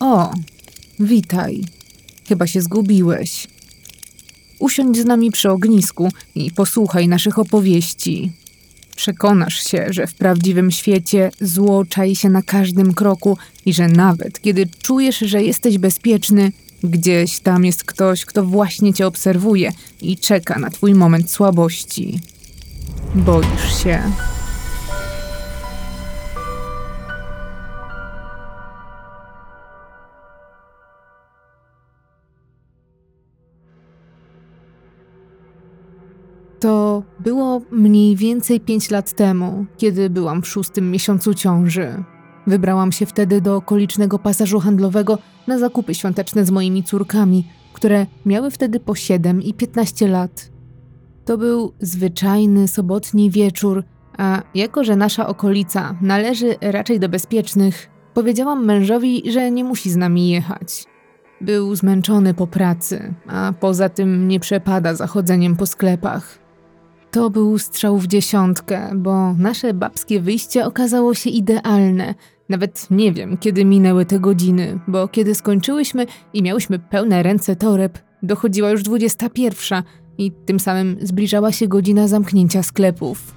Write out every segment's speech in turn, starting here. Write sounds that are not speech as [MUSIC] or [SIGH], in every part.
O, witaj. Chyba się zgubiłeś. Usiądź z nami przy ognisku i posłuchaj naszych opowieści. Przekonasz się, że w prawdziwym świecie zło czai się na każdym kroku i że nawet kiedy czujesz, że jesteś bezpieczny, gdzieś tam jest ktoś, kto właśnie cię obserwuje i czeka na twój moment słabości. Boisz się. To było mniej więcej 5 lat temu, kiedy byłam w szóstym miesiącu ciąży. Wybrałam się wtedy do okolicznego pasażu handlowego na zakupy świąteczne z moimi córkami, które miały wtedy po 7 i 15 lat. To był zwyczajny sobotni wieczór, a jako że nasza okolica należy raczej do bezpiecznych, powiedziałam mężowi, że nie musi z nami jechać. Był zmęczony po pracy, a poza tym nie przepada za chodzeniem po sklepach. To był strzał w dziesiątkę, bo nasze babskie wyjście okazało się idealne. Nawet nie wiem, kiedy minęły te godziny, bo kiedy skończyłyśmy i miałyśmy pełne ręce toreb, dochodziła już 21 i tym samym zbliżała się godzina zamknięcia sklepów.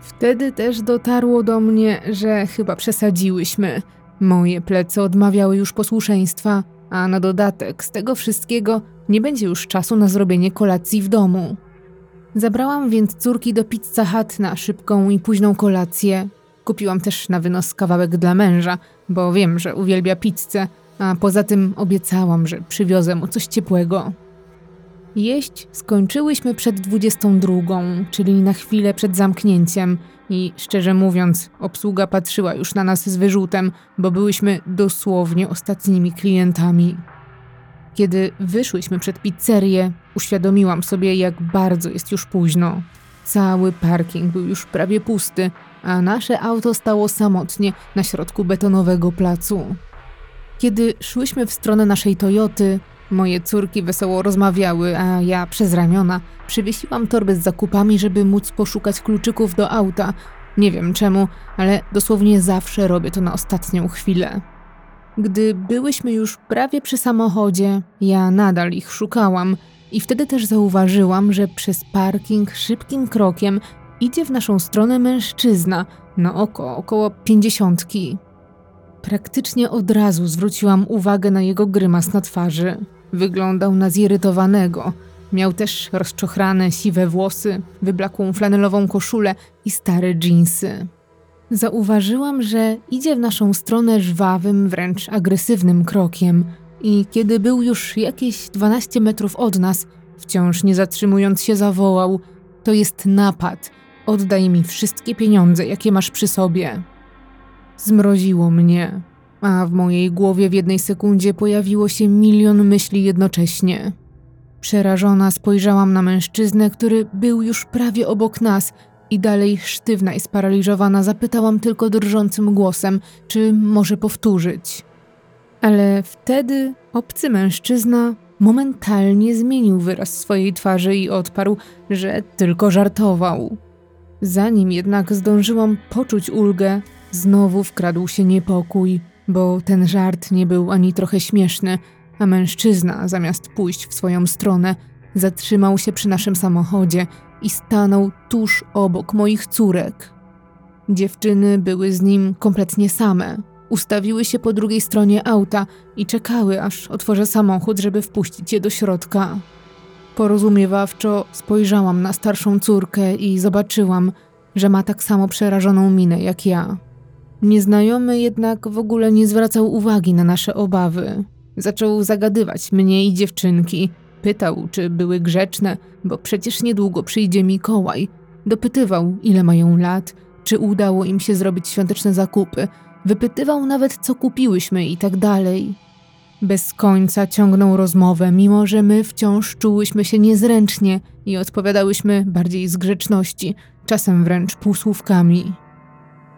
Wtedy też dotarło do mnie, że chyba przesadziłyśmy. Moje plecy odmawiały już posłuszeństwa, a na dodatek z tego wszystkiego nie będzie już czasu na zrobienie kolacji w domu. Zabrałam więc córki do Pizza Hut na szybką i późną kolację. Kupiłam też na wynos kawałek dla męża, bo wiem, że uwielbia pizzę, a poza tym obiecałam, że przywiozę mu coś ciepłego. Jeść skończyłyśmy przed 22, czyli na chwilę przed zamknięciem i szczerze mówiąc, obsługa patrzyła już na nas z wyrzutem, bo byłyśmy dosłownie ostatnimi klientami. Kiedy wyszłyśmy przed pizzerię, uświadomiłam sobie, jak bardzo jest już późno. Cały parking był już prawie pusty, a nasze auto stało samotnie na środku betonowego placu. Kiedy szłyśmy w stronę naszej Toyoty, moje córki wesoło rozmawiały, a ja przez ramiona przywiesiłam torby z zakupami, żeby móc poszukać kluczyków do auta. Nie wiem czemu, ale dosłownie zawsze robię to na ostatnią chwilę. Gdy byłyśmy już prawie przy samochodzie, ja nadal ich szukałam i wtedy też zauważyłam, że przez parking szybkim krokiem idzie w naszą stronę mężczyzna, na oko około pięćdziesiątki. Praktycznie od razu zwróciłam uwagę na jego grymas na twarzy. Wyglądał na zirytowanego. Miał też rozczochrane, siwe włosy, wyblakłą flanelową koszulę i stare dżinsy. Zauważyłam, że idzie w naszą stronę żwawym, wręcz agresywnym krokiem i kiedy był już jakieś 12 metrów od nas, wciąż nie zatrzymując się zawołał: To jest napad. Oddaj mi wszystkie pieniądze, jakie masz przy sobie. Zmroziło mnie, a w mojej głowie w jednej sekundzie pojawiło się milion myśli jednocześnie. Przerażona spojrzałam na mężczyznę, który był już prawie obok nas i dalej sztywna i sparaliżowana zapytałam tylko drżącym głosem, czy może powtórzyć. Ale wtedy obcy mężczyzna momentalnie zmienił wyraz swojej twarzy i odparł, że tylko żartował. Zanim jednak zdążyłam poczuć ulgę, znowu wkradł się niepokój, bo ten żart nie był ani trochę śmieszny, a mężczyzna, zamiast pójść w swoją stronę, zatrzymał się przy naszym samochodzie i stanął tuż obok moich córek. Dziewczyny były z nim kompletnie same. Ustawiły się po drugiej stronie auta i czekały, aż otworzę samochód, żeby wpuścić je do środka. Porozumiewawczo spojrzałam na starszą córkę i zobaczyłam, że ma tak samo przerażoną minę jak ja. Nieznajomy jednak w ogóle nie zwracał uwagi na nasze obawy. Zaczął zagadywać mnie i dziewczynki. Pytał, czy były grzeczne, bo przecież niedługo przyjdzie Mikołaj. Dopytywał, ile mają lat, czy udało im się zrobić świąteczne zakupy. Wypytywał nawet, co kupiłyśmy i tak dalej. Bez końca ciągnął rozmowę, mimo że my wciąż czułyśmy się niezręcznie i odpowiadałyśmy bardziej z grzeczności, czasem wręcz półsłówkami.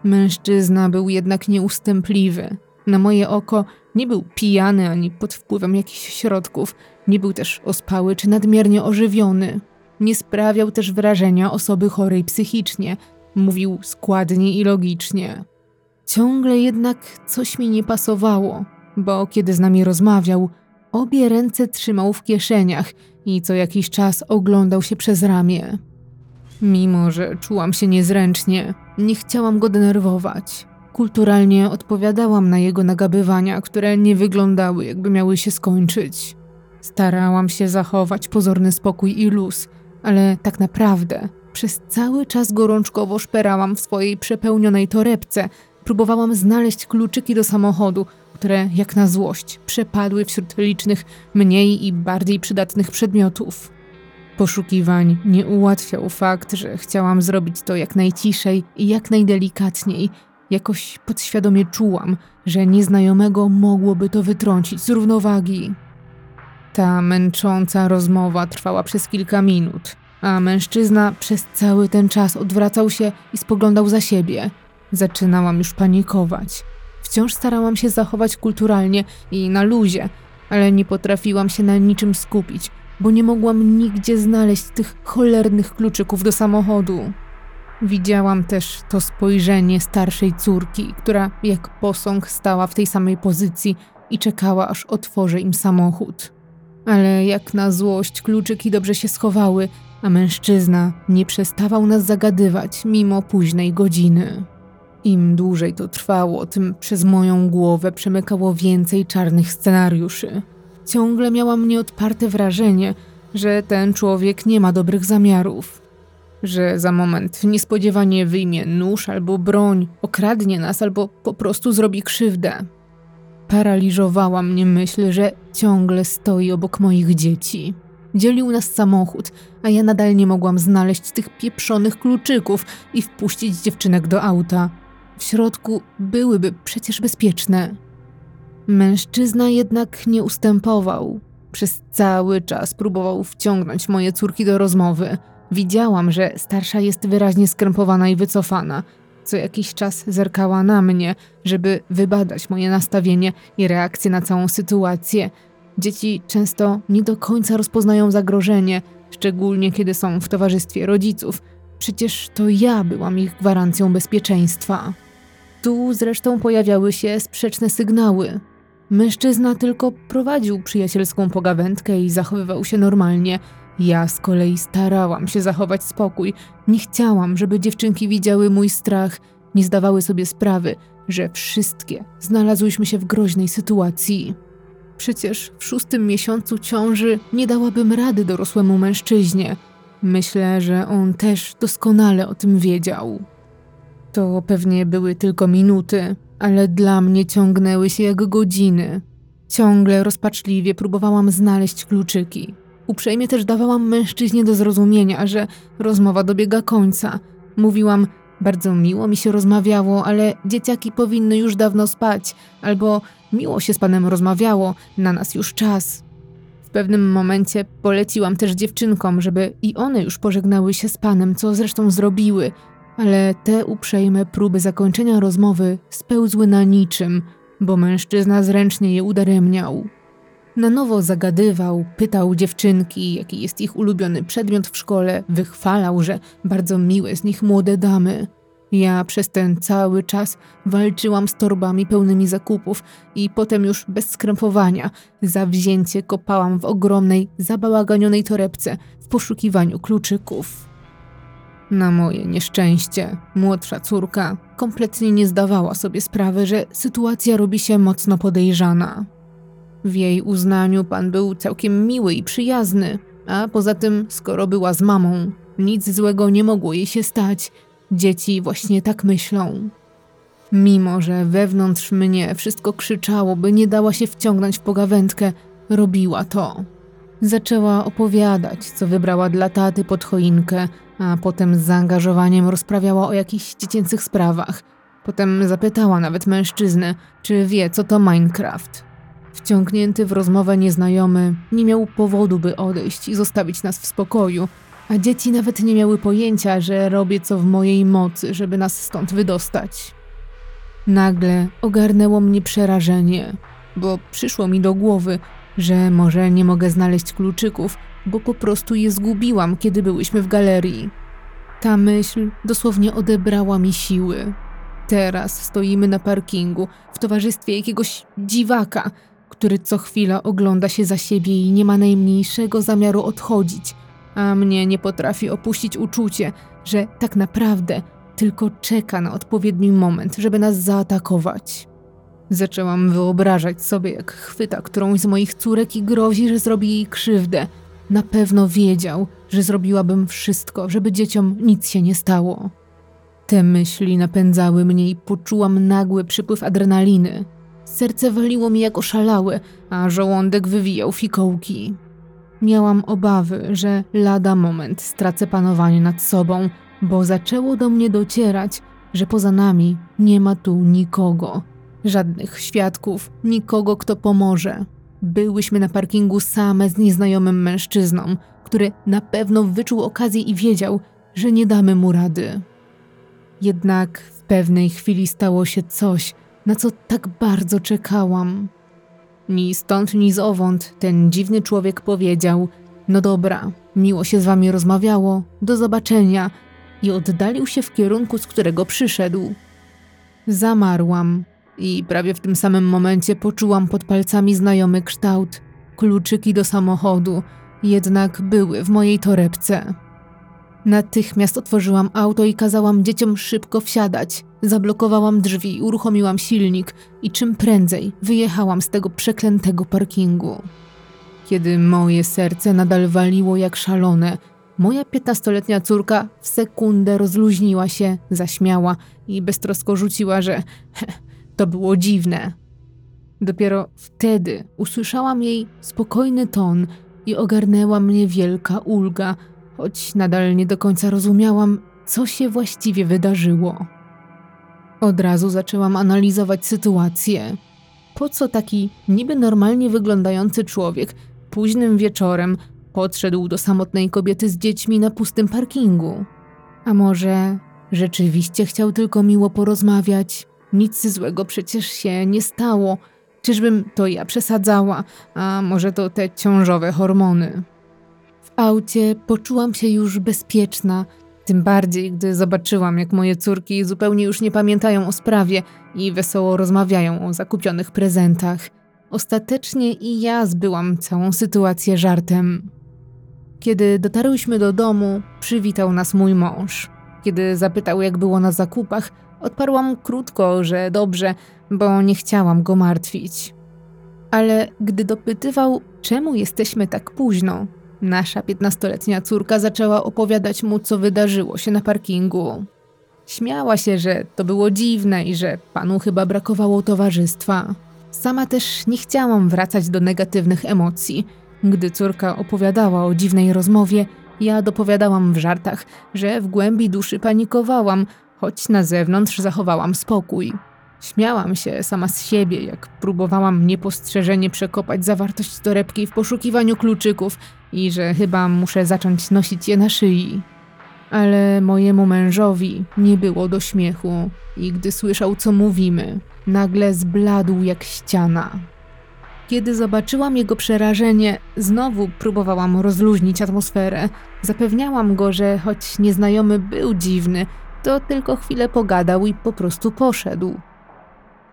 Mężczyzna był jednak nieustępliwy. Na moje oko nie był pijany ani pod wpływem jakichś środków, nie był też ospały czy nadmiernie ożywiony. Nie sprawiał też wrażenia osoby chorej psychicznie. Mówił składnie i logicznie. Ciągle jednak coś mi nie pasowało, bo kiedy z nami rozmawiał, obie ręce trzymał w kieszeniach i co jakiś czas oglądał się przez ramię. Mimo, że czułam się niezręcznie, nie chciałam go denerwować. Kulturalnie odpowiadałam na jego nagabywania, które nie wyglądały, jakby miały się skończyć. Starałam się zachować pozorny spokój i luz, ale tak naprawdę przez cały czas gorączkowo szperałam w swojej przepełnionej torebce. Próbowałam znaleźć kluczyki do samochodu, które jak na złość przepadły wśród licznych mniej i bardziej przydatnych przedmiotów. Poszukiwań nie ułatwiał fakt, że chciałam zrobić to jak najciszej i jak najdelikatniej. Jakoś podświadomie czułam, że nieznajomego mogłoby to wytrącić z równowagi. Ta męcząca rozmowa trwała przez kilka minut, a mężczyzna przez cały ten czas odwracał się i spoglądał za siebie. Zaczynałam już panikować. Wciąż starałam się zachować kulturalnie i na luzie, ale nie potrafiłam się na niczym skupić, bo nie mogłam nigdzie znaleźć tych cholernych kluczyków do samochodu. Widziałam też to spojrzenie starszej córki, która jak posąg stała w tej samej pozycji i czekała, aż otworzę im samochód. Ale jak na złość kluczyki dobrze się schowały, a mężczyzna nie przestawał nas zagadywać mimo późnej godziny. Im dłużej to trwało, tym przez moją głowę przemykało więcej czarnych scenariuszy. Ciągle miałam nieodparte wrażenie, że ten człowiek nie ma dobrych zamiarów. Że za moment niespodziewanie wyjmie nóż albo broń, okradnie nas albo po prostu zrobi krzywdę. Paraliżowała mnie myśl, że ciągle stoi obok moich dzieci. Dzielił nas samochód, a ja nadal nie mogłam znaleźć tych pieprzonych kluczyków i wpuścić dziewczynek do auta. W środku byłyby przecież bezpieczne. Mężczyzna jednak nie ustępował. Przez cały czas próbował wciągnąć moje córki do rozmowy. Widziałam, że starsza jest wyraźnie skrępowana i wycofana. Co jakiś czas zerkała na mnie, żeby wybadać moje nastawienie i reakcję na całą sytuację. Dzieci często nie do końca rozpoznają zagrożenie, szczególnie kiedy są w towarzystwie rodziców. Przecież to ja byłam ich gwarancją bezpieczeństwa. Tu zresztą pojawiały się sprzeczne sygnały. Mężczyzna tylko prowadził przyjacielską pogawędkę i zachowywał się normalnie. Ja z kolei starałam się zachować spokój. Nie chciałam, żeby dziewczynki widziały mój strach, nie zdawały sobie sprawy, że wszystkie znalazłyśmy się w groźnej sytuacji. Przecież w szóstym miesiącu ciąży nie dałabym rady dorosłemu mężczyźnie. Myślę, że on też doskonale o tym wiedział. To pewnie były tylko minuty, ale dla mnie ciągnęły się jak godziny. Ciągle rozpaczliwie próbowałam znaleźć kluczyki. Uprzejmie też dawałam mężczyźnie do zrozumienia, że rozmowa dobiega końca. Mówiłam, bardzo miło mi się rozmawiało, ale dzieciaki powinny już dawno spać, albo miło się z panem rozmawiało, na nas już czas. W pewnym momencie poleciłam też dziewczynkom, żeby i one już pożegnały się z panem, co zresztą zrobiły, ale te uprzejme próby zakończenia rozmowy spełzły na niczym, bo mężczyzna zręcznie je udaremniał. Na nowo zagadywał, pytał dziewczynki, jaki jest ich ulubiony przedmiot w szkole, wychwalał, że bardzo miłe z nich młode damy. Ja przez ten cały czas walczyłam z torbami pełnymi zakupów i potem już bez skrępowania zawzięcie kopałam w ogromnej, zabałaganionej torebce w poszukiwaniu kluczyków. Na moje nieszczęście, młodsza córka kompletnie nie zdawała sobie sprawy, że sytuacja robi się mocno podejrzana. W jej uznaniu pan był całkiem miły i przyjazny, a poza tym, skoro była z mamą, nic złego nie mogło jej się stać. Dzieci właśnie tak myślą. Mimo, że wewnątrz mnie wszystko krzyczało, by nie dała się wciągnąć w pogawędkę, robiła to. Zaczęła opowiadać, co wybrała dla taty pod choinkę, a potem z zaangażowaniem rozprawiała o jakichś dziecięcych sprawach. Potem zapytała nawet mężczyznę, czy wie, co to Minecraft. Wciągnięty w rozmowę nieznajomy nie miał powodu, by odejść i zostawić nas w spokoju, a dzieci nawet nie miały pojęcia, że robię co w mojej mocy, żeby nas stąd wydostać. Nagle ogarnęło mnie przerażenie, bo przyszło mi do głowy, że może nie mogę znaleźć kluczyków, bo po prostu je zgubiłam, kiedy byłyśmy w galerii. Ta myśl dosłownie odebrała mi siły. Teraz stoimy na parkingu w towarzystwie jakiegoś dziwaka, który co chwila ogląda się za siebie i nie ma najmniejszego zamiaru odchodzić, a mnie nie potrafi opuścić uczucie, że tak naprawdę tylko czeka na odpowiedni moment, żeby nas zaatakować. Zaczęłam wyobrażać sobie, jak chwyta którąś z moich córek i grozi, że zrobi jej krzywdę. Na pewno wiedział, że zrobiłabym wszystko, żeby dzieciom nic się nie stało. Te myśli napędzały mnie i poczułam nagły przypływ adrenaliny. Serce waliło mi jak oszalałe, a żołądek wywijał fikołki. Miałam obawy, że lada moment stracę panowanie nad sobą, bo zaczęło do mnie docierać, że poza nami nie ma tu nikogo. Żadnych świadków, nikogo, kto pomoże. Byłyśmy na parkingu same z nieznajomym mężczyzną, który na pewno wyczuł okazję i wiedział, że nie damy mu rady. Jednak w pewnej chwili stało się coś, na co tak bardzo czekałam. Ni stąd, ni zowąd ten dziwny człowiek powiedział: No dobra, miło się z wami rozmawiało, do zobaczenia, i oddalił się w kierunku, z którego przyszedł. Zamarłam i prawie w tym samym momencie poczułam pod palcami znajomy kształt. Kluczyki do samochodu jednak były w mojej torebce. Natychmiast otworzyłam auto i kazałam dzieciom szybko wsiadać. Zablokowałam drzwi, uruchomiłam silnik i czym prędzej wyjechałam z tego przeklętego parkingu. Kiedy moje serce nadal waliło jak szalone, moja piętnastoletnia córka w sekundę rozluźniła się, zaśmiała i beztrosko rzuciła, że [LAUGHS] to było dziwne. Dopiero wtedy usłyszałam jej spokojny ton i ogarnęła mnie wielka ulga, choć nadal nie do końca rozumiałam, co się właściwie wydarzyło. Od razu zaczęłam analizować sytuację. Po co taki niby normalnie wyglądający człowiek późnym wieczorem podszedł do samotnej kobiety z dziećmi na pustym parkingu? A może rzeczywiście chciał tylko miło porozmawiać? Nic złego przecież się nie stało. Czyżbym to ja przesadzała, a może to te ciążowe hormony? W aucie poczułam się już bezpieczna, tym bardziej, gdy zobaczyłam, jak moje córki zupełnie już nie pamiętają o sprawie i wesoło rozmawiają o zakupionych prezentach. Ostatecznie i ja zbyłam całą sytuację żartem. Kiedy dotarłyśmy do domu, przywitał nas mój mąż. Kiedy zapytał, jak było na zakupach, odparłam krótko, że dobrze, bo nie chciałam go martwić. Ale gdy dopytywał, czemu jesteśmy tak późno, nasza piętnastoletnia córka zaczęła opowiadać mu, co wydarzyło się na parkingu. Śmiała się, że to było dziwne i że panu chyba brakowało towarzystwa. Sama też nie chciałam wracać do negatywnych emocji. Gdy córka opowiadała o dziwnej rozmowie, ja dopowiadałam w żartach, że w głębi duszy panikowałam, choć na zewnątrz zachowałam spokój. Śmiałam się sama z siebie, jak próbowałam niepostrzeżenie przekopać zawartość torebki w poszukiwaniu kluczyków i że chyba muszę zacząć nosić je na szyi. Ale mojemu mężowi nie było do śmiechu i gdy słyszał, co mówimy, nagle zbladł jak ściana. Kiedy zobaczyłam jego przerażenie, znowu próbowałam rozluźnić atmosferę. Zapewniałam go, że choć nieznajomy był dziwny, to tylko chwilę pogadał i po prostu poszedł.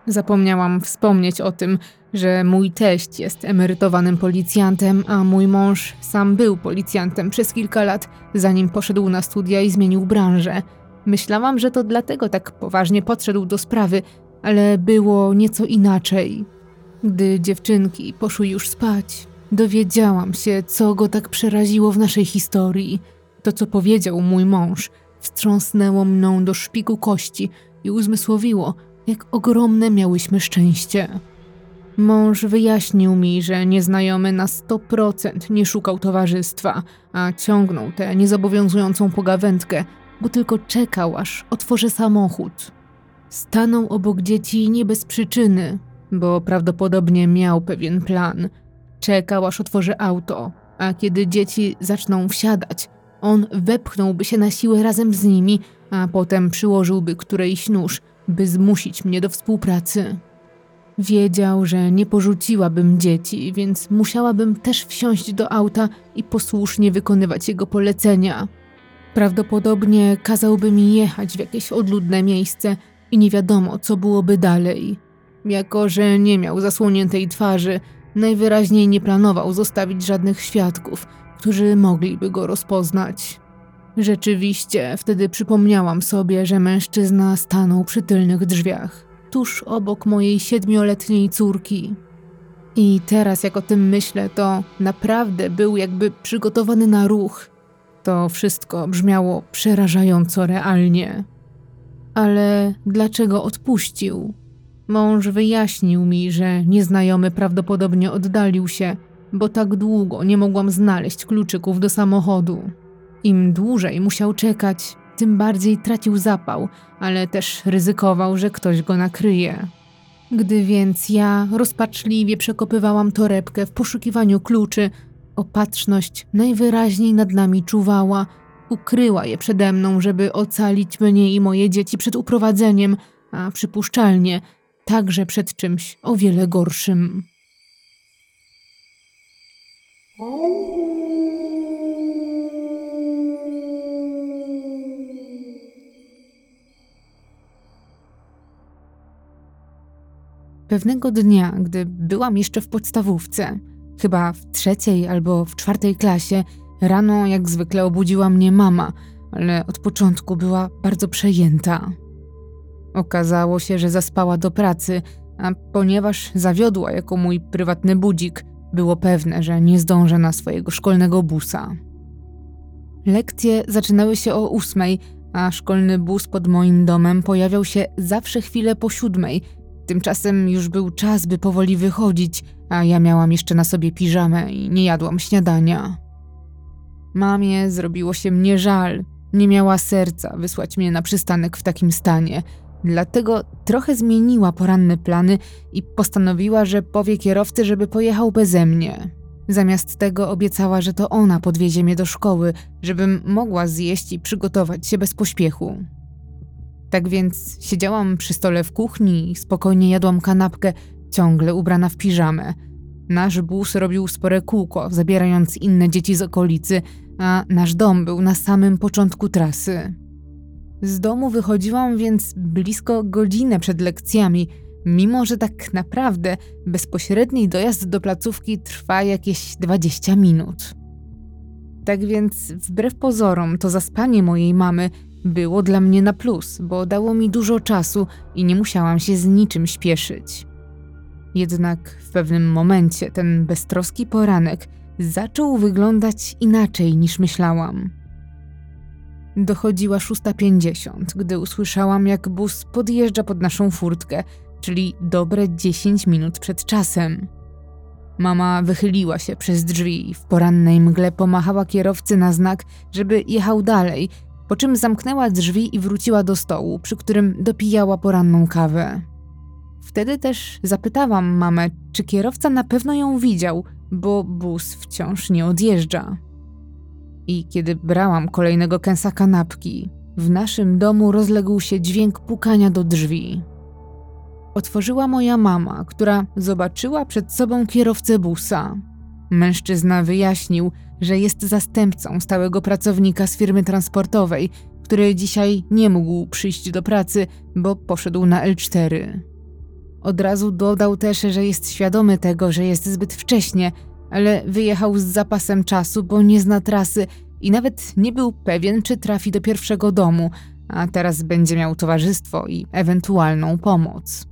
Zapomniałam wspomnieć o tym, że mój teść jest emerytowanym policjantem, a mój mąż sam był policjantem przez kilka lat, zanim poszedł na studia i zmienił branżę. Myślałam, że to dlatego tak poważnie podszedł do sprawy, ale było nieco inaczej. Gdy dziewczynki poszły już spać, dowiedziałam się, co go tak przeraziło w naszej historii. To, co powiedział mój mąż, wstrząsnęło mną do szpiku kości i uzmysłowiło, jak ogromne miałyśmy szczęście. Mąż wyjaśnił mi, że nieznajomy na 100% nie szukał towarzystwa, a ciągnął tę niezobowiązującą pogawędkę, bo tylko czekał, aż otworzę samochód. Stanął obok dzieci nie bez przyczyny, bo prawdopodobnie miał pewien plan. Czekał, aż otworzy auto, a kiedy dzieci zaczną wsiadać, on wepchnąłby się na siłę razem z nimi, a potem przyłożyłby którejś nóż, by zmusić mnie do współpracy. Wiedział, że nie porzuciłabym dzieci, więc musiałabym też wsiąść do auta i posłusznie wykonywać jego polecenia. Prawdopodobnie kazałby mi jechać w jakieś odludne miejsce i nie wiadomo, co byłoby dalej. Jako, że nie miał zasłoniętej twarzy, najwyraźniej nie planował zostawić żadnych świadków, którzy mogliby go rozpoznać. Rzeczywiście, wtedy przypomniałam sobie, że mężczyzna stanął przy tylnych drzwiach, tuż obok mojej siedmioletniej córki. I teraz, jak o tym myślę, to naprawdę był jakby przygotowany na ruch. To wszystko brzmiało przerażająco realnie. Ale dlaczego odpuścił? Mąż wyjaśnił mi, że nieznajomy prawdopodobnie oddalił się, bo tak długo nie mogłam znaleźć kluczyków do samochodu. Im dłużej musiał czekać, tym bardziej tracił zapał, ale też ryzykował, że ktoś go nakryje. Gdy więc ja rozpaczliwie przekopywałam torebkę w poszukiwaniu kluczy, opatrzność najwyraźniej nad nami czuwała, ukryła je przede mną, żeby ocalić mnie i moje dzieci przed uprowadzeniem, a przypuszczalnie także przed czymś o wiele gorszym. Pewnego dnia, gdy byłam jeszcze w podstawówce, chyba w trzeciej albo w czwartej klasie, rano jak zwykle obudziła mnie mama, ale od początku była bardzo przejęta. Okazało się, że zaspała do pracy, a ponieważ zawiodła jako mój prywatny budzik, było pewne, że nie zdążę na swojego szkolnego busa. Lekcje zaczynały się o ósmej, a szkolny bus pod moim domem pojawiał się zawsze chwilę po siódmej. Tymczasem już był czas, by powoli wychodzić, a ja miałam jeszcze na sobie piżamę i nie jadłam śniadania. Mamie zrobiło się mnie żal. Nie miała serca wysłać mnie na przystanek w takim stanie – Dlatego trochę zmieniła poranne plany i postanowiła, że powie kierowcy, żeby pojechał beze mnie. Zamiast tego obiecała, że to ona podwiezie mnie do szkoły, żebym mogła zjeść i przygotować się bez pośpiechu. Tak więc siedziałam przy stole w kuchni i spokojnie jadłam kanapkę, ciągle ubrana w piżamę. Nasz bus robił spore kółko, zabierając inne dzieci z okolicy, a nasz dom był na samym początku trasy. Z domu wychodziłam więc blisko godzinę przed lekcjami, mimo że tak naprawdę bezpośredni dojazd do placówki trwa jakieś 20 minut. Tak więc, wbrew pozorom, to zaspanie mojej mamy było dla mnie na plus, bo dało mi dużo czasu i nie musiałam się z niczym śpieszyć. Jednak w pewnym momencie ten beztroski poranek zaczął wyglądać inaczej niż myślałam. Dochodziła 6.50, gdy usłyszałam, jak bus podjeżdża pod naszą furtkę, czyli dobre 10 minut przed czasem. Mama wychyliła się przez drzwi i w porannej mgle pomachała kierowcy na znak, żeby jechał dalej, po czym zamknęła drzwi i wróciła do stołu, przy którym dopijała poranną kawę. Wtedy też zapytałam mamę, czy kierowca na pewno ją widział, bo bus wciąż nie odjeżdża. I kiedy brałam kolejnego kęsa kanapki, w naszym domu rozległ się dźwięk pukania do drzwi. Otworzyła moja mama, która zobaczyła przed sobą kierowcę busa. Mężczyzna wyjaśnił, że jest zastępcą stałego pracownika z firmy transportowej, który dzisiaj nie mógł przyjść do pracy, bo poszedł na L4. Od razu dodał też, że jest świadomy tego, że jest zbyt wcześnie, ale wyjechał z zapasem czasu, bo nie zna trasy i nawet nie był pewien, czy trafi do pierwszego domu, a teraz będzie miał towarzystwo i ewentualną pomoc.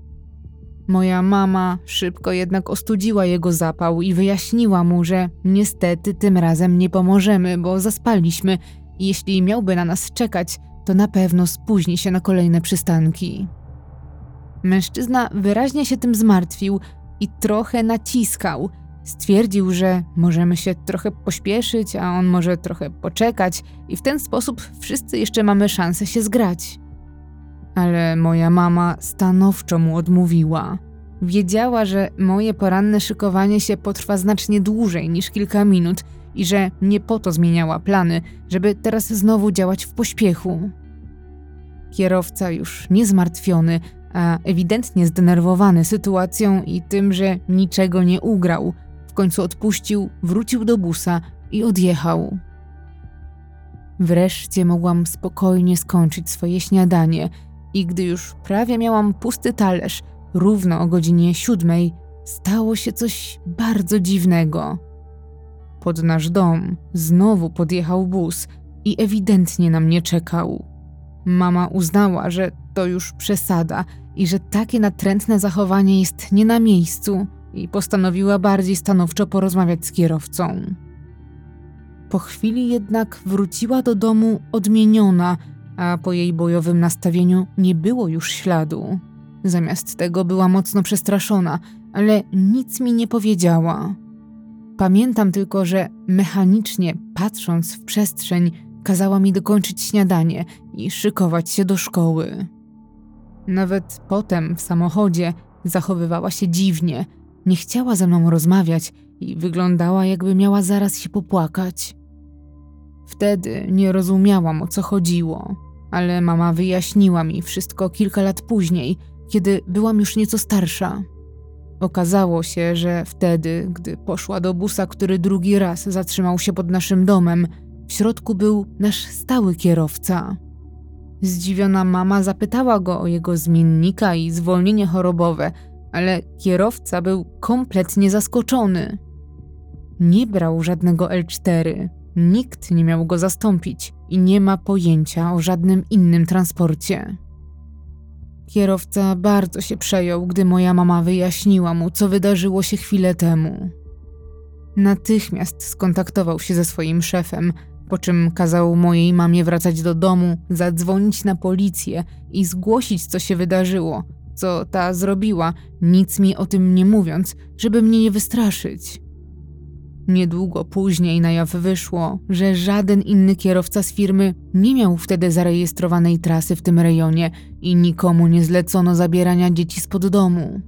Moja mama szybko jednak ostudziła jego zapał i wyjaśniła mu, że niestety tym razem nie pomożemy, bo zaspaliśmy i jeśli miałby na nas czekać, to na pewno spóźni się na kolejne przystanki. Mężczyzna wyraźnie się tym zmartwił i trochę naciskał – Stwierdził, że możemy się trochę pośpieszyć, a on może trochę poczekać, i w ten sposób wszyscy jeszcze mamy szansę się zgrać. Ale moja mama stanowczo mu odmówiła. Wiedziała, że moje poranne szykowanie się potrwa znacznie dłużej niż kilka minut i że nie po to zmieniała plany, żeby teraz znowu działać w pośpiechu. Kierowca, już niezmartwiony, a ewidentnie zdenerwowany sytuacją i tym, że niczego nie ugrał, w końcu odpuścił, wrócił do busa i odjechał. Wreszcie mogłam spokojnie skończyć swoje śniadanie i gdy już prawie miałam pusty talerz, równo o godzinie siódmej, stało się coś bardzo dziwnego. Pod nasz dom znowu podjechał bus i ewidentnie na mnie czekał. Mama uznała, że to już przesada i że takie natrętne zachowanie jest nie na miejscu i postanowiła bardziej stanowczo porozmawiać z kierowcą. Po chwili jednak wróciła do domu odmieniona, a po jej bojowym nastawieniu nie było już śladu. Zamiast tego była mocno przestraszona, ale nic mi nie powiedziała. Pamiętam tylko, że mechanicznie patrząc w przestrzeń, kazała mi dokończyć śniadanie i szykować się do szkoły. Nawet potem w samochodzie zachowywała się dziwnie, nie chciała ze mną rozmawiać i wyglądała, jakby miała zaraz się popłakać. Wtedy nie rozumiałam o co chodziło, ale mama wyjaśniła mi wszystko kilka lat później, kiedy byłam już nieco starsza. Okazało się, że wtedy, gdy poszła do busa, który drugi raz zatrzymał się pod naszym domem, w środku był nasz stały kierowca. Zdziwiona mama zapytała go o jego zmiennika i zwolnienie chorobowe, ale kierowca był kompletnie zaskoczony. Nie brał żadnego L4, nikt nie miał go zastąpić i nie ma pojęcia o żadnym innym transporcie. Kierowca bardzo się przejął, gdy moja mama wyjaśniła mu, co wydarzyło się chwilę temu. Natychmiast skontaktował się ze swoim szefem, po czym kazał mojej mamie wracać do domu, zadzwonić na policję i zgłosić, co się wydarzyło, co ta zrobiła, nic mi o tym nie mówiąc, żeby mnie nie wystraszyć. Niedługo później na jaw wyszło, że żaden inny kierowca z firmy nie miał wtedy zarejestrowanej trasy w tym rejonie i nikomu nie zlecono zabierania dzieci spod domu.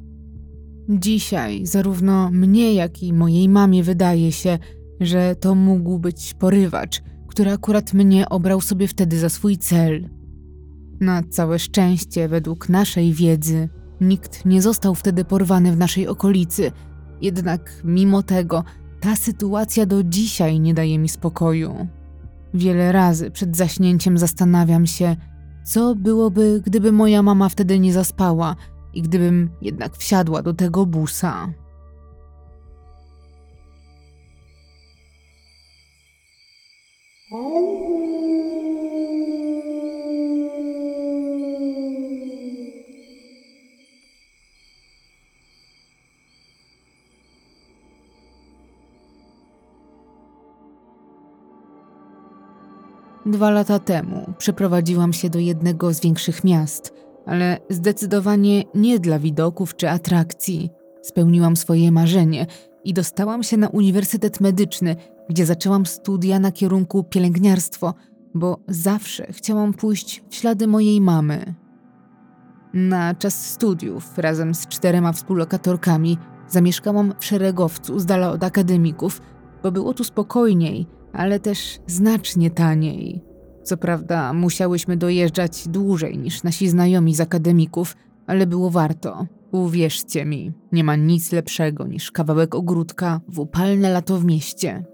Dzisiaj zarówno mnie, jak i mojej mamie wydaje się, że to mógł być porywacz, który akurat mnie obrał sobie wtedy za swój cel. Na całe szczęście, według naszej wiedzy, nikt nie został wtedy porwany w naszej okolicy, jednak mimo tego ta sytuacja do dzisiaj nie daje mi spokoju. Wiele razy przed zaśnięciem zastanawiam się, co byłoby, gdyby moja mama wtedy nie zaspała i gdybym jednak wsiadła do tego busa. Dwa lata temu przeprowadziłam się do jednego z większych miast, ale zdecydowanie nie dla widoków czy atrakcji. Spełniłam swoje marzenie i dostałam się na Uniwersytet Medyczny, gdzie zaczęłam studia na kierunku pielęgniarstwo, bo zawsze chciałam pójść w ślady mojej mamy. Na czas studiów, razem z czterema współlokatorkami, zamieszkałam w szeregowcu z dala od akademików, bo było tu spokojniej, ale też znacznie taniej. Co prawda, musiałyśmy dojeżdżać dłużej niż nasi znajomi z akademików, ale było warto. Uwierzcie mi, nie ma nic lepszego niż kawałek ogródka w upalne lato w mieście.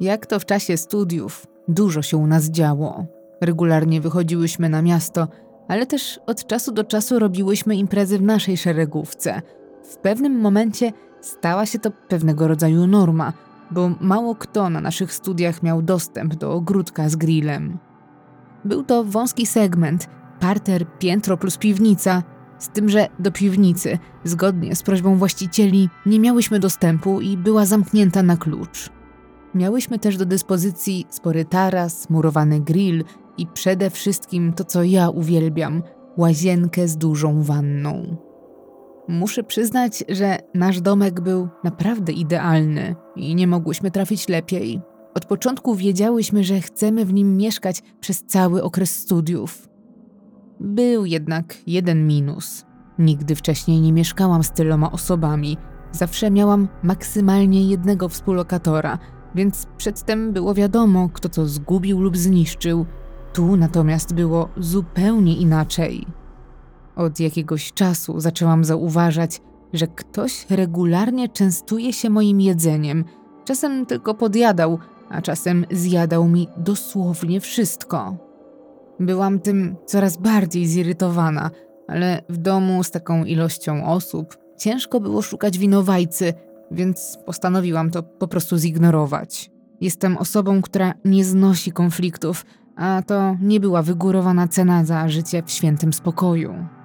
Jak to w czasie studiów, dużo się u nas działo. Regularnie wychodziłyśmy na miasto, ale też od czasu do czasu robiłyśmy imprezy w naszej szeregówce. W pewnym momencie stała się to pewnego rodzaju norma, bo mało kto na naszych studiach miał dostęp do ogródka z grillem. Był to wąski segment, parter, piętro plus piwnica, z tym, że do piwnicy, zgodnie z prośbą właścicieli, nie miałyśmy dostępu i była zamknięta na klucz. Miałyśmy też do dyspozycji spory taras, murowany grill i przede wszystkim to, co ja uwielbiam łazienkę z dużą wanną. Muszę przyznać, że nasz domek był naprawdę idealny i nie mogłyśmy trafić lepiej. Od początku wiedziałyśmy, że chcemy w nim mieszkać przez cały okres studiów. Był jednak jeden minus. Nigdy wcześniej nie mieszkałam z tyloma osobami. Zawsze miałam maksymalnie jednego współlokatora, więc przedtem było wiadomo, kto co zgubił lub zniszczył. Tu natomiast było zupełnie inaczej. Od jakiegoś czasu zaczęłam zauważać, że ktoś regularnie częstuje się moim jedzeniem. Czasem tylko podjadał, a czasem zjadał mi dosłownie wszystko. Byłam tym coraz bardziej zirytowana, ale w domu z taką ilością osób ciężko było szukać winowajcy, więc postanowiłam to po prostu zignorować. Jestem osobą, która nie znosi konfliktów, a to nie była wygórowana cena za życie w świętym spokoju.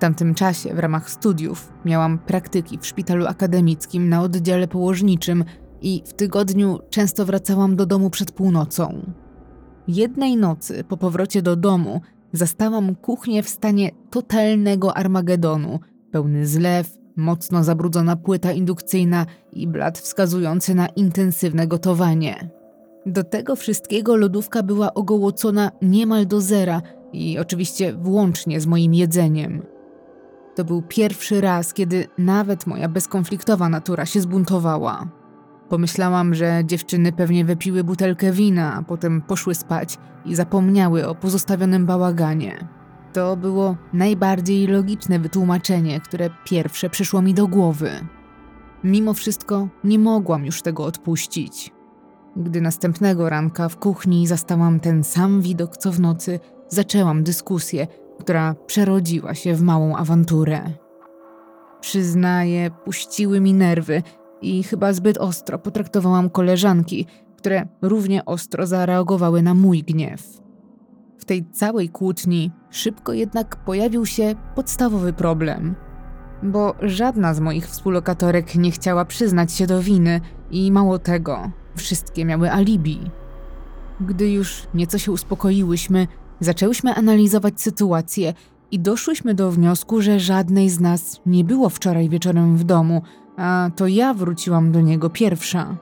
Tamtym czasie, w ramach studiów, miałam praktyki w szpitalu akademickim na oddziale położniczym i w tygodniu często wracałam do domu przed północą. Jednej nocy po powrocie do domu zastałam kuchnię w stanie totalnego Armagedonu, pełny zlew, mocno zabrudzona płyta indukcyjna i blat wskazujący na intensywne gotowanie. Do tego wszystkiego lodówka była ogołocona niemal do zera i oczywiście włącznie z moim jedzeniem. To był pierwszy raz, kiedy nawet moja bezkonfliktowa natura się zbuntowała. Pomyślałam, że dziewczyny pewnie wypiły butelkę wina, a potem poszły spać i zapomniały o pozostawionym bałaganie. To było najbardziej logiczne wytłumaczenie, które pierwsze przyszło mi do głowy. Mimo wszystko nie mogłam już tego odpuścić. Gdy następnego ranka w kuchni zastałam ten sam widok co w nocy, zaczęłam dyskusję, która przerodziła się w małą awanturę. Przyznaję, puściły mi nerwy i chyba zbyt ostro potraktowałam koleżanki, które równie ostro zareagowały na mój gniew. W tej całej kłótni szybko jednak pojawił się podstawowy problem, bo żadna z moich współlokatorek nie chciała przyznać się do winy i mało tego, wszystkie miały alibi. Gdy już nieco się uspokoiłyśmy, zaczęłyśmy analizować sytuację i doszłyśmy do wniosku, że żadnej z nas nie było wczoraj wieczorem w domu, a to ja wróciłam do niego pierwsza.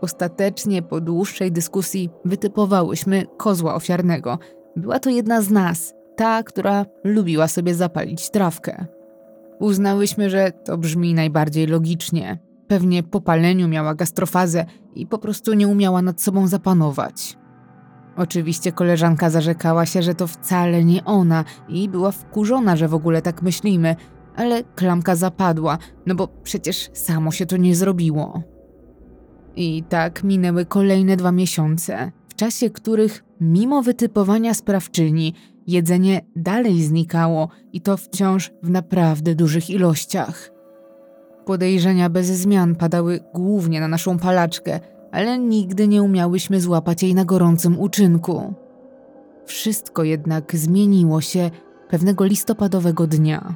Ostatecznie po dłuższej dyskusji wytypowałyśmy kozła ofiarnego. Była to jedna z nas, ta, która lubiła sobie zapalić trawkę. Uznałyśmy, że to brzmi najbardziej logicznie. Pewnie po paleniu miała gastrofazę i po prostu nie umiała nad sobą zapanować. Oczywiście koleżanka zarzekała się, że to wcale nie ona i była wkurzona, że w ogóle tak myślimy, ale klamka zapadła, no bo przecież samo się to nie zrobiło. I tak minęły kolejne dwa miesiące, w czasie których, mimo wytypowania sprawczyni, jedzenie dalej znikało i to wciąż w naprawdę dużych ilościach. Podejrzenia bez zmian padały głównie na naszą palaczkę, ale nigdy nie umiałyśmy złapać jej na gorącym uczynku. Wszystko jednak zmieniło się pewnego listopadowego dnia.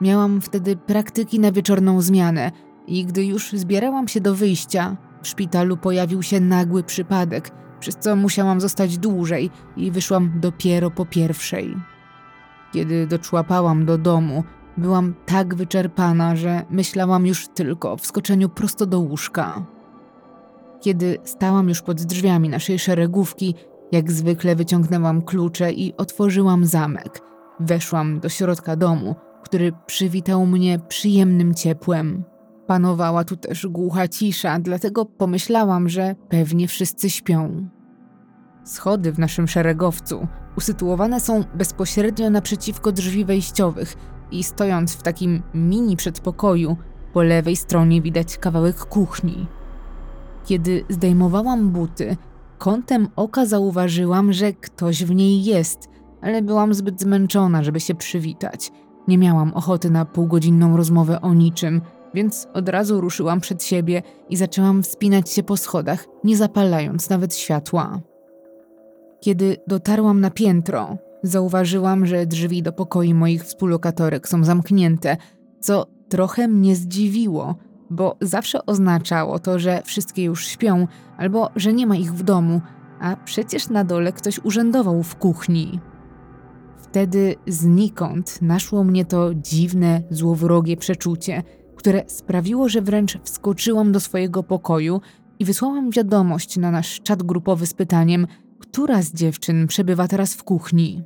Miałam wtedy praktyki na wieczorną zmianę i gdy już zbierałam się do wyjścia, w szpitalu pojawił się nagły przypadek, przez co musiałam zostać dłużej i wyszłam dopiero po pierwszej. Kiedy doczłapałam do domu, byłam tak wyczerpana, że myślałam już tylko o wskoczeniu prosto do łóżka. Kiedy stałam już pod drzwiami naszej szeregówki, jak zwykle wyciągnęłam klucze i otworzyłam zamek. Weszłam do środka domu, który przywitał mnie przyjemnym ciepłem. Panowała tu też głucha cisza, dlatego pomyślałam, że pewnie wszyscy śpią. Schody w naszym szeregowcu usytuowane są bezpośrednio naprzeciwko drzwi wejściowych i stojąc w takim mini przedpokoju, po lewej stronie widać kawałek kuchni. Kiedy zdejmowałam buty, kątem oka zauważyłam, że ktoś w niej jest, ale byłam zbyt zmęczona, żeby się przywitać. Nie miałam ochoty na półgodzinną rozmowę o niczym, więc od razu ruszyłam przed siebie i zaczęłam wspinać się po schodach, nie zapalając nawet światła. Kiedy dotarłam na piętro, zauważyłam, że drzwi do pokoi moich współlokatorek są zamknięte, co trochę mnie zdziwiło, bo zawsze oznaczało to, że wszystkie już śpią albo że nie ma ich w domu, a przecież na dole ktoś urzędował w kuchni. Wtedy znikąd naszło mnie to dziwne, złowrogie przeczucie, które sprawiło, że wręcz wskoczyłam do swojego pokoju i wysłałam wiadomość na nasz czat grupowy z pytaniem, która z dziewczyn przebywa teraz w kuchni.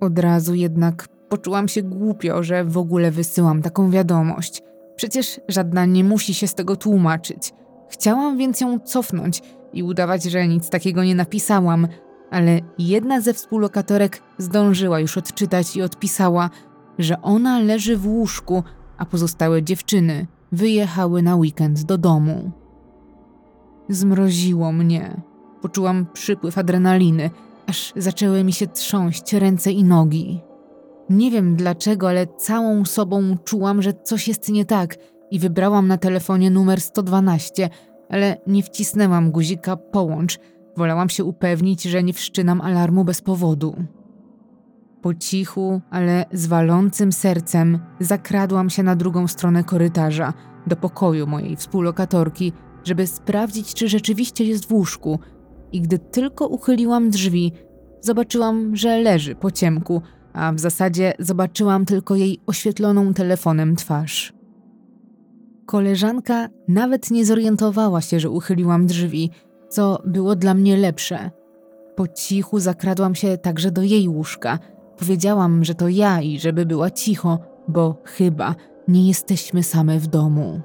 Od razu jednak poczułam się głupio, że w ogóle wysyłam taką wiadomość. Przecież żadna nie musi się z tego tłumaczyć. Chciałam więc ją cofnąć i udawać, że nic takiego nie napisałam, ale jedna ze współlokatorek zdążyła już odczytać i odpisała, że ona leży w łóżku, a pozostałe dziewczyny wyjechały na weekend do domu. Zmroziło mnie. Poczułam przypływ adrenaliny, aż zaczęły mi się trząść ręce i nogi. Nie wiem dlaczego, ale całą sobą czułam, że coś jest nie tak i wybrałam na telefonie numer 112, ale nie wcisnęłam guzika połącz. Wolałam się upewnić, że nie wszczynam alarmu bez powodu. Po cichu, ale z walącym sercem zakradłam się na drugą stronę korytarza, do pokoju mojej współlokatorki, żeby sprawdzić, czy rzeczywiście jest w łóżku. I gdy tylko uchyliłam drzwi, zobaczyłam, że leży po ciemku, a w zasadzie zobaczyłam tylko jej oświetloną telefonem twarz. Koleżanka nawet nie zorientowała się, że uchyliłam drzwi, co było dla mnie lepsze. Po cichu zakradłam się także do jej łóżka. Powiedziałam, że to ja i żeby była cicho, bo chyba nie jesteśmy same w domu.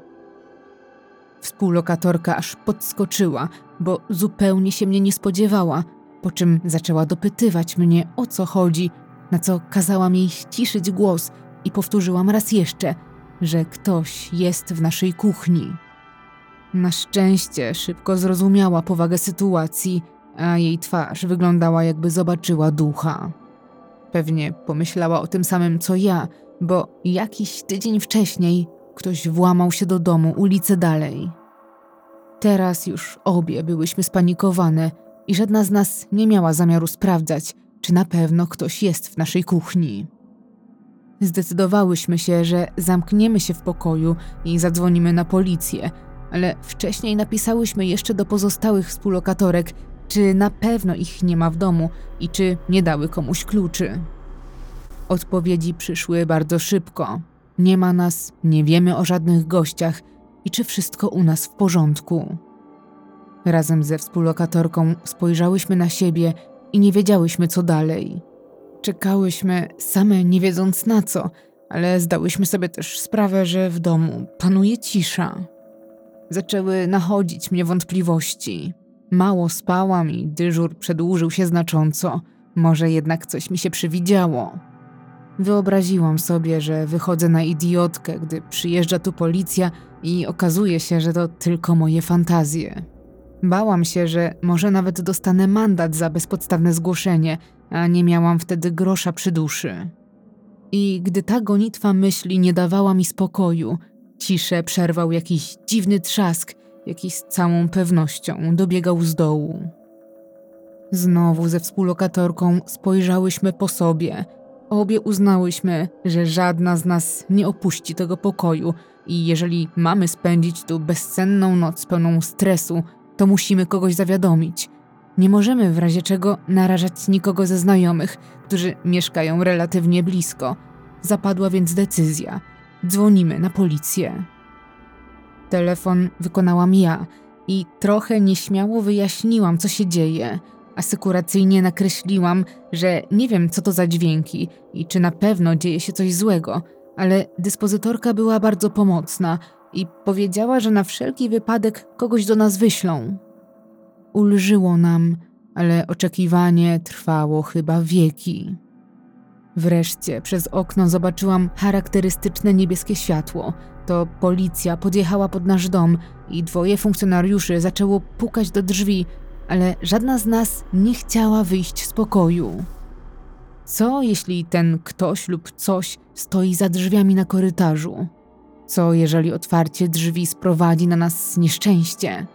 Współlokatorka aż podskoczyła, bo zupełnie się mnie nie spodziewała, po czym zaczęła dopytywać mnie o co chodzi, na co kazałam jej ściszyć głos i powtórzyłam raz jeszcze, że ktoś jest w naszej kuchni. Na szczęście szybko zrozumiała powagę sytuacji, a jej twarz wyglądała jakby zobaczyła ducha. Pewnie pomyślała o tym samym co ja, bo jakiś tydzień wcześniej ktoś włamał się do domu ulicę dalej. Teraz już obie byłyśmy spanikowane i żadna z nas nie miała zamiaru sprawdzać, czy na pewno ktoś jest w naszej kuchni. Zdecydowałyśmy się, że zamkniemy się w pokoju i zadzwonimy na policję, ale wcześniej napisałyśmy jeszcze do pozostałych współlokatorek, czy na pewno ich nie ma w domu i czy nie dały komuś kluczy. Odpowiedzi przyszły bardzo szybko. Nie ma nas, nie wiemy o żadnych gościach i czy wszystko u nas w porządku. Razem ze współlokatorką spojrzałyśmy na siebie i nie wiedziałyśmy, co dalej. Czekałyśmy, same nie wiedząc na co, ale zdałyśmy sobie też sprawę, że w domu panuje cisza. Zaczęły nachodzić mnie wątpliwości. Mało spałam i dyżur przedłużył się znacząco. Może jednak coś mi się przywidziało. Wyobraziłam sobie, że wychodzę na idiotkę, gdy przyjeżdża tu policja i okazuje się, że to tylko moje fantazje. Bałam się, że może nawet dostanę mandat za bezpodstawne zgłoszenie, a nie miałam wtedy grosza przy duszy. I gdy ta gonitwa myśli nie dawała mi spokoju, ciszę przerwał jakiś dziwny trzask, jaki z całą pewnością dobiegał z dołu. Znowu ze współlokatorką spojrzałyśmy po sobie. Obie uznałyśmy, że żadna z nas nie opuści tego pokoju i jeżeli mamy spędzić tu bezcenną noc pełną stresu, to musimy kogoś zawiadomić. Nie możemy w razie czego narażać nikogo ze znajomych, którzy mieszkają relatywnie blisko. Zapadła więc decyzja. Dzwonimy na policję. Telefon wykonałam ja i trochę nieśmiało wyjaśniłam, co się dzieje. Asekuracyjnie nakreśliłam, że nie wiem, co to za dźwięki i czy na pewno dzieje się coś złego, ale dyspozytorka była bardzo pomocna i powiedziała, że na wszelki wypadek kogoś do nas wyślą. Ulżyło nam, ale oczekiwanie trwało chyba wieki. Wreszcie przez okno zobaczyłam charakterystyczne niebieskie światło. To policja podjechała pod nasz dom i dwoje funkcjonariuszy zaczęło pukać do drzwi, ale żadna z nas nie chciała wyjść z pokoju. Co jeśli ten ktoś lub coś stoi za drzwiami na korytarzu? Co jeżeli otwarcie drzwi sprowadzi na nas nieszczęście?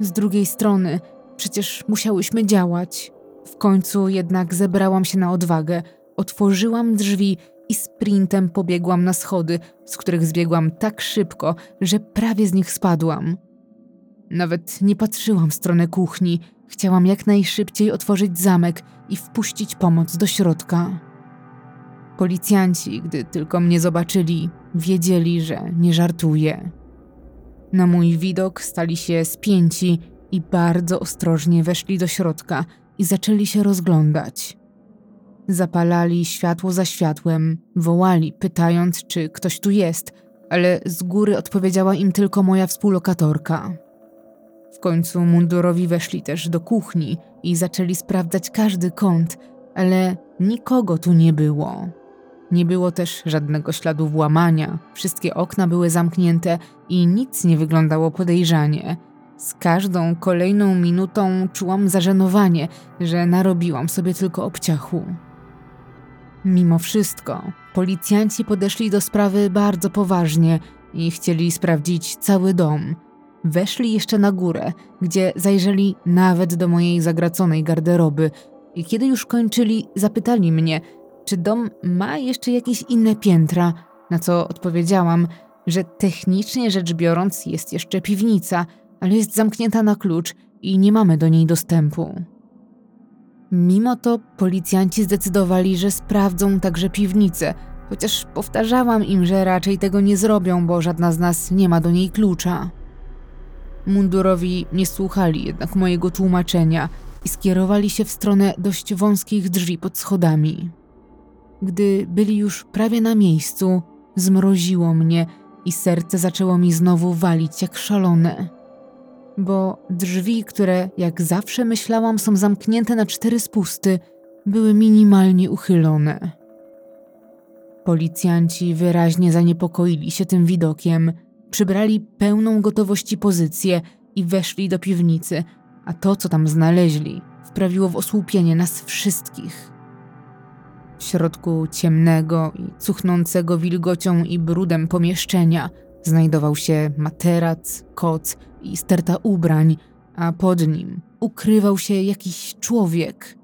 Z drugiej strony, przecież musiałyśmy działać. W końcu jednak zebrałam się na odwagę, otworzyłam drzwi i sprintem pobiegłam na schody, z których zbiegłam tak szybko, że prawie z nich spadłam. Nawet nie patrzyłam w stronę kuchni, chciałam jak najszybciej otworzyć zamek i wpuścić pomoc do środka. Policjanci, gdy tylko mnie zobaczyli, wiedzieli, że nie żartuję. Na mój widok stali się spięci i bardzo ostrożnie weszli do środka i zaczęli się rozglądać. Zapalali światło za światłem, wołali, pytając, czy ktoś tu jest, ale z góry odpowiedziała im tylko moja współlokatorka. W końcu mundurowi weszli też do kuchni i zaczęli sprawdzać każdy kąt, ale nikogo tu nie było. Nie było też żadnego śladu włamania, wszystkie okna były zamknięte i nic nie wyglądało podejrzanie. Z każdą kolejną minutą czułam zażenowanie, że narobiłam sobie tylko obciachu. Mimo wszystko, policjanci podeszli do sprawy bardzo poważnie i chcieli sprawdzić cały dom. Weszli jeszcze na górę, gdzie zajrzeli nawet do mojej zagraconej garderoby i kiedy już kończyli, zapytali mnie, czy dom ma jeszcze jakieś inne piętra, na co odpowiedziałam, że technicznie rzecz biorąc jest jeszcze piwnica, ale jest zamknięta na klucz i nie mamy do niej dostępu. Mimo to policjanci zdecydowali, że sprawdzą także piwnicę, chociaż powtarzałam im, że raczej tego nie zrobią, bo żadna z nas nie ma do niej klucza. Mundurowi nie słuchali jednak mojego tłumaczenia i skierowali się w stronę dość wąskich drzwi pod schodami. Gdy byli już prawie na miejscu, zmroziło mnie i serce zaczęło mi znowu walić jak szalone. Bo drzwi, które jak zawsze myślałam są zamknięte na cztery spusty, były minimalnie uchylone. Policjanci wyraźnie zaniepokoili się tym widokiem, przybrali pełną gotowości pozycję i weszli do piwnicy, a to, co tam znaleźli, wprawiło w osłupienie nas wszystkich. W środku ciemnego i cuchnącego wilgocią i brudem pomieszczenia znajdował się materac, koc i sterta ubrań, a pod nim ukrywał się jakiś człowiek.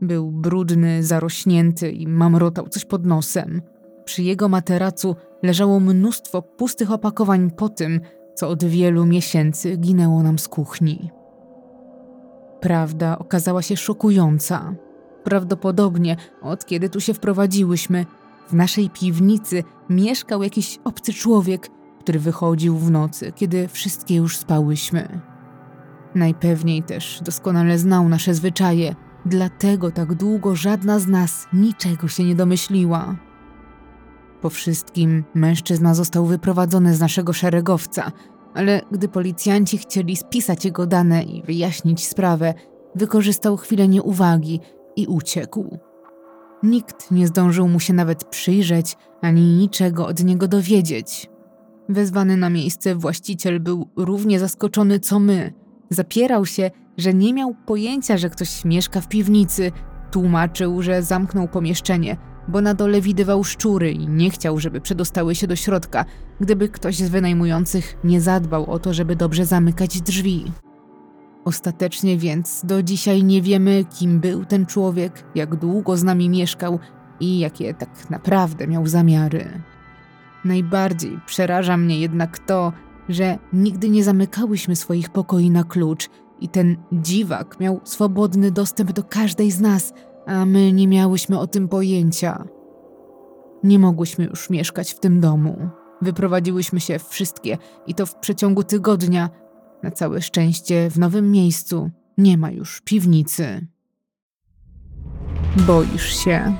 Był brudny, zarośnięty i mamrotał coś pod nosem. Przy jego materacu leżało mnóstwo pustych opakowań po tym, co od wielu miesięcy ginęło nam z kuchni. Prawda okazała się szokująca. Prawdopodobnie od kiedy tu się wprowadziłyśmy, w naszej piwnicy mieszkał jakiś obcy człowiek, który wychodził w nocy, kiedy wszystkie już spałyśmy. Najpewniej też doskonale znał nasze zwyczaje, dlatego tak długo żadna z nas niczego się nie domyśliła. Po wszystkim mężczyzna został wyprowadzony z naszego szeregowca, ale gdy policjanci chcieli spisać jego dane i wyjaśnić sprawę, wykorzystał chwilę nieuwagi i uciekł. Nikt nie zdążył mu się nawet przyjrzeć ani niczego od niego dowiedzieć. Wezwany na miejsce właściciel był równie zaskoczony co my. Zapierał się, że nie miał pojęcia, że ktoś mieszka w piwnicy. Tłumaczył, że zamknął pomieszczenie, bo na dole widywał szczury i nie chciał, żeby przedostały się do środka, gdyby ktoś z wynajmujących nie zadbał o to, żeby dobrze zamykać drzwi. Ostatecznie więc do dzisiaj nie wiemy, kim był ten człowiek, jak długo z nami mieszkał i jakie tak naprawdę miał zamiary. Najbardziej przeraża mnie jednak to, że nigdy nie zamykałyśmy swoich pokoi na klucz i ten dziwak miał swobodny dostęp do każdej z nas, a my nie miałyśmy o tym pojęcia. Nie mogłyśmy już mieszkać w tym domu. Wyprowadziłyśmy się wszystkie i to w przeciągu tygodnia. Na całe szczęście w nowym miejscu nie ma już piwnicy. Boisz się.